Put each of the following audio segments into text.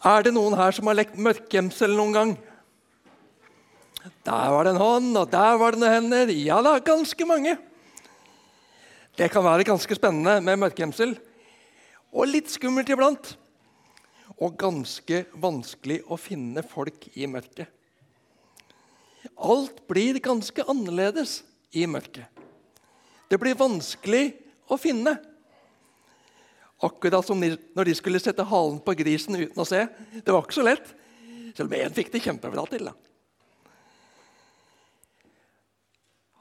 Er det noen her som har lekt mørkgjemsel noen gang? Der var det en hånd, og der var det noen hender. Ja da, ganske mange. Det kan være ganske spennende med mørkgjemsel. Og litt skummelt iblant. Og ganske vanskelig å finne folk i mørket. Alt blir ganske annerledes i mørket. Det blir vanskelig å finne. Akkurat som når de skulle sette halen på grisen uten å se. Det var ikke så lett. Selv om én fikk det kjempebra til. da.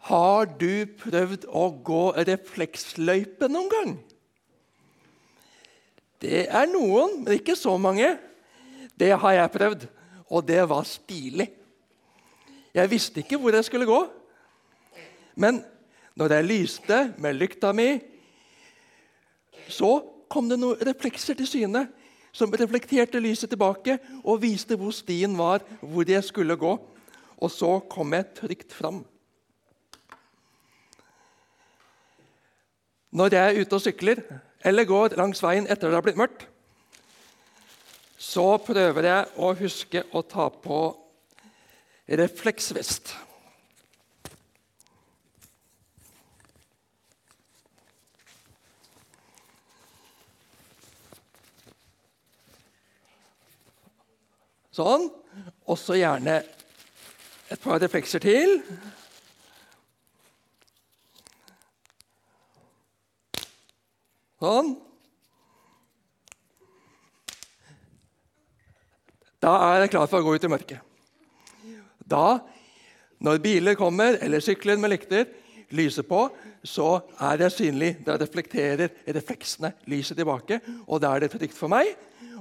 Har du prøvd å gå refleksløype noen gang? Det er noen, men ikke så mange. Det har jeg prøvd, og det var stilig. Jeg visste ikke hvor jeg skulle gå. Men når jeg lyste med lykta mi, så kom det noen reflekser til syne som reflekterte lyset tilbake og viste hvor stien var, hvor jeg skulle gå. Og så kom jeg trygt fram. Når jeg er ute og sykler eller går langs veien etter det har blitt mørkt, så prøver jeg å huske å ta på refleksvest. Sånn. Og så gjerne et par reflekser til. Sånn. Da er jeg klar for å gå ut i mørket. Da, når biler kommer, eller sykler med lykter, lyser på, så er det synlig. Da reflekterer refleksene lyset tilbake, og da er det trygt for meg,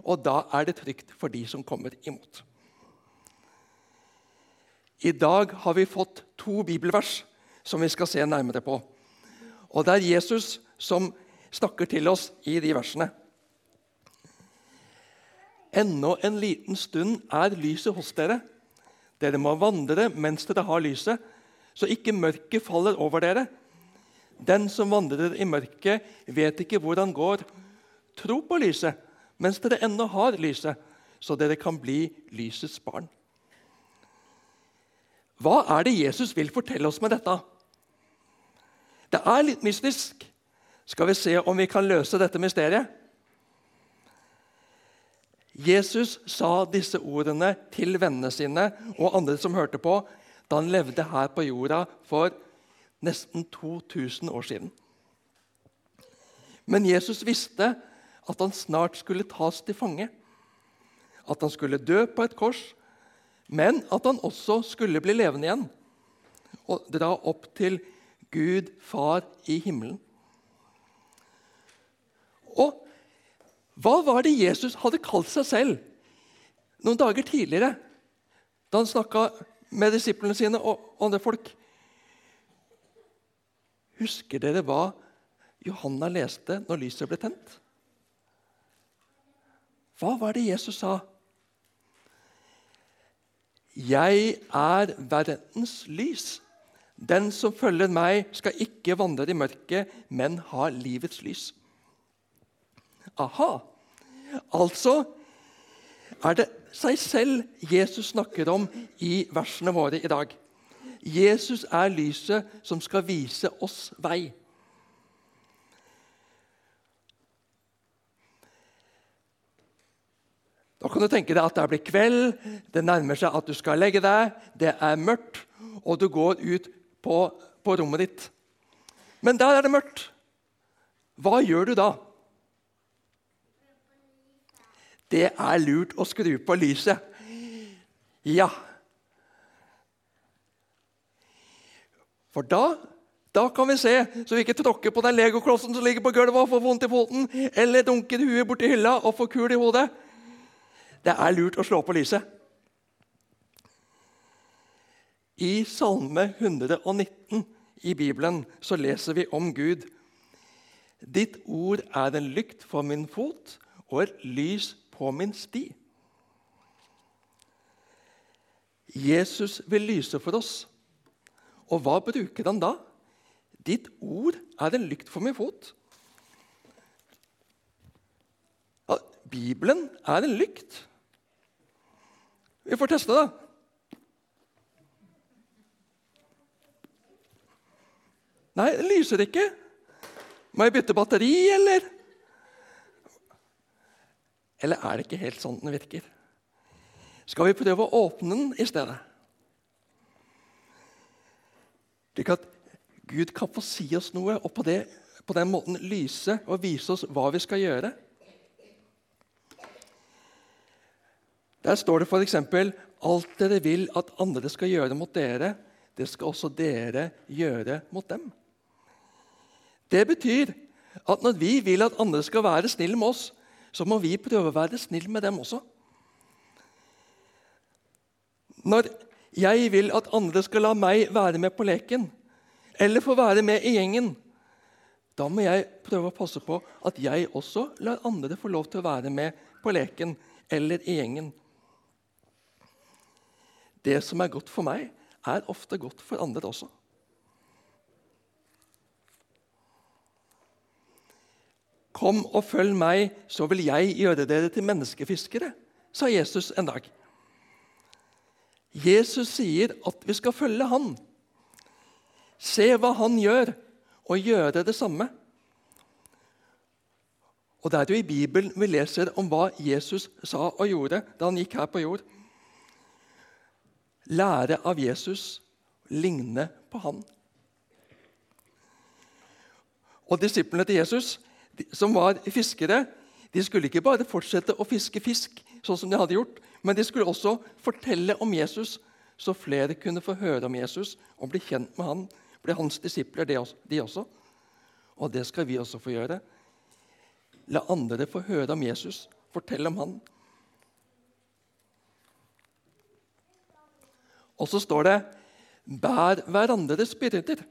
og da er det trygt for de som kommer imot. I dag har vi fått to bibelvers som vi skal se nærmere på. Og det er Jesus som snakker til oss i de versene. Ennå en liten stund er lyset hos dere. Dere må vandre mens dere har lyset, så ikke mørket faller over dere. Den som vandrer i mørket, vet ikke hvor han går. Tro på lyset mens dere ennå har lyset, så dere kan bli lysets barn. Hva er det Jesus vil fortelle oss med dette? Det er litt mystisk. Skal vi se om vi kan løse dette mysteriet? Jesus sa disse ordene til vennene sine og andre som hørte på, da han levde her på jorda for nesten 2000 år siden. Men Jesus visste at han snart skulle tas til fange. At han skulle dø på et kors, men at han også skulle bli levende igjen og dra opp til Gud Far i himmelen. Og hva var det Jesus hadde kalt seg selv noen dager tidligere, da han snakka med disiplene sine og andre folk? Husker dere hva Johanna leste når lyset ble tent? Hva var det Jesus sa? Jeg er verdens lys. Den som følger meg, skal ikke vandre i mørket, men ha livets lys. Aha! Altså er det seg selv Jesus snakker om i versene våre i dag. Jesus er lyset som skal vise oss vei. Da kan du tenke deg at det blir kveld, det nærmer seg at du skal legge deg, det er mørkt, og du går ut på, på rommet ditt. Men der er det mørkt. Hva gjør du da? Det er lurt å skru på lyset. Ja. For da, da kan vi se, så vi ikke tråkker på den legoklossen som ligger på gulvet og får vondt i foten, eller dunker huet borti hylla og får kul i hodet. Det er lurt å slå på lyset. I Salme 119 i Bibelen så leser vi om Gud. Ditt ord er en lykt for min fot og et lys på min sti. Jesus vil lyse for oss. Og hva bruker han da? Ditt ord er en lykt for min fot. Bibelen er en lykt. Vi får teste, det. Nei, det lyser ikke. Må jeg bytte batteri, eller? Eller er det ikke helt sånn den virker? Skal vi prøve å åpne den i stedet? Slik at Gud kan få si oss noe, og på, det, på den måten lyse og vise oss hva vi skal gjøre. Der står det f.eks.: Alt dere vil at andre skal gjøre mot dere, det skal også dere gjøre mot dem. Det betyr at når vi vil at andre skal være snille med oss, så må vi prøve å være snille med dem også. Når jeg vil at andre skal la meg være med på leken, eller få være med i gjengen, da må jeg prøve å passe på at jeg også lar andre få lov til å være med på leken eller i gjengen. Det som er godt for meg, er ofte godt for andre også. Kom og følg meg, så vil jeg gjøre dere til menneskefiskere, sa Jesus en dag. Jesus sier at vi skal følge han. Se hva han gjør, og gjøre det samme. Og Det er jo i Bibelen vi leser om hva Jesus sa og gjorde da han gikk her på jord. Lære av Jesus, ligne på han. Og Disiplene til Jesus som var fiskere, de skulle ikke bare fortsette å fiske fisk, sånn som de hadde gjort, men de skulle også fortelle om Jesus, så flere kunne få høre om Jesus og bli kjent med han, bli hans disipler, de også. Og det skal vi også få gjøre. La andre få høre om Jesus, fortelle om han. Og så står det 'bær hverandres byrder'.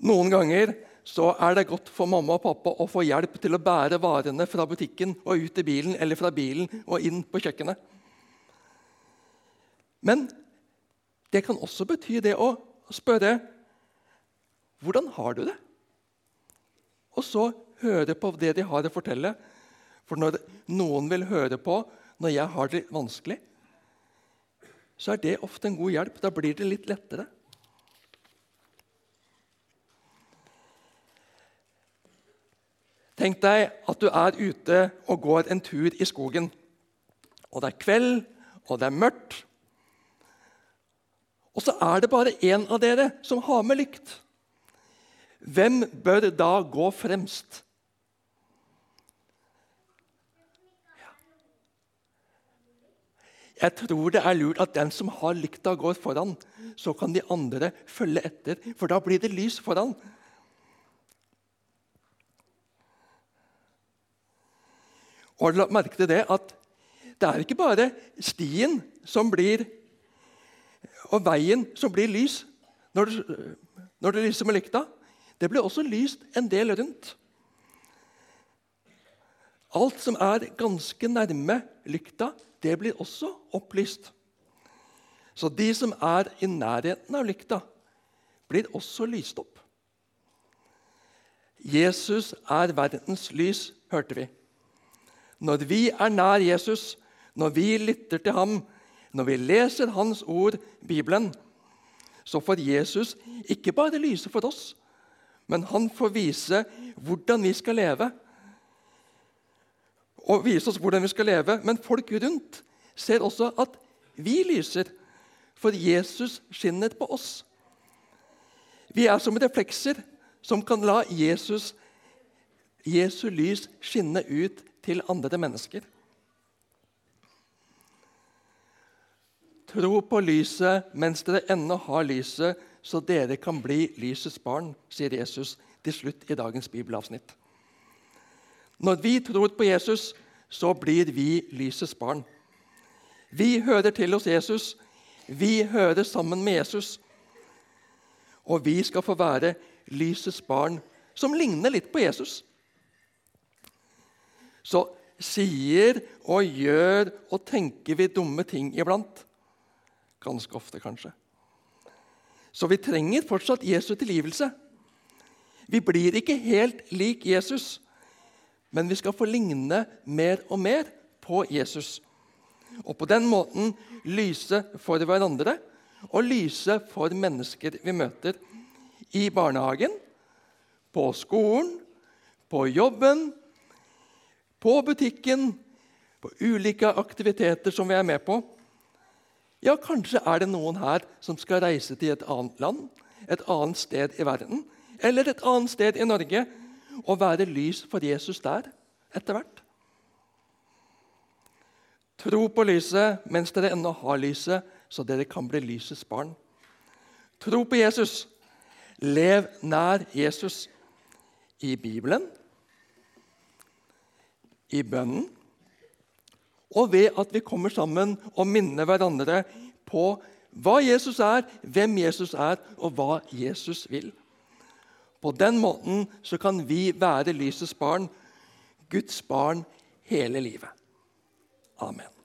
Noen ganger så er det godt for mamma og pappa å få hjelp til å bære varene fra butikken og ut i bilen eller fra bilen og inn på kjøkkenet. Men det kan også bety det å spørre hvordan har du det? Og så høre på det de har å fortelle. For når noen vil høre på når jeg har det vanskelig, så er det ofte en god hjelp. Da blir det litt lettere. Tenk deg at du er ute og går en tur i skogen. Og det er kveld, og det er mørkt. Og så er det bare én av dere som har med lykt. Hvem bør da gå fremst? Jeg tror det er lurt at den som har lykta, går foran. Så kan de andre følge etter, for da blir det lys foran. Og har du lagt merke til det at det er ikke bare stien som blir og veien som blir lys når du, når du lyser med lykta. Det blir også lyst en del rundt. Alt som er ganske nærme lykta, det blir også opplyst. Så de som er i nærheten av lykta, blir også lyst opp. Jesus er verdens lys, hørte vi. Når vi er nær Jesus, når vi lytter til ham, når vi leser hans ord, Bibelen, så får Jesus ikke bare lyse for oss, men han får vise hvordan vi skal leve. Og vise oss hvordan vi skal leve, Men folk rundt ser også at vi lyser, for Jesus skinner på oss. Vi er som reflekser som kan la Jesus, Jesu lys skinne ut til andre mennesker. Tro på lyset mens dere ennå har lyset, så dere kan bli lysets barn, sier Jesus til slutt i dagens bibelavsnitt. Når vi tror på Jesus, så blir vi lysets barn. Vi hører til hos Jesus. Vi hører sammen med Jesus. Og vi skal få være lysets barn, som ligner litt på Jesus så sier og gjør og tenker vi dumme ting iblant. Ganske ofte, kanskje. Så vi trenger fortsatt Jesu tilgivelse. Vi blir ikke helt lik Jesus, men vi skal få ligne mer og mer på Jesus. Og på den måten lyse for hverandre og lyse for mennesker vi møter i barnehagen, på skolen, på jobben, på butikken, på ulike aktiviteter som vi er med på. Ja, kanskje er det noen her som skal reise til et annet land, et annet sted i verden, eller et annet sted i Norge, og være lys for Jesus der etter hvert. Tro på lyset mens dere ennå har lyset, så dere kan bli lysets barn. Tro på Jesus. Lev nær Jesus. I Bibelen, i bønnen og ved at vi kommer sammen og minner hverandre på hva Jesus er, hvem Jesus er, og hva Jesus vil. På den måten så kan vi være lysets barn, Guds barn, hele livet. Amen.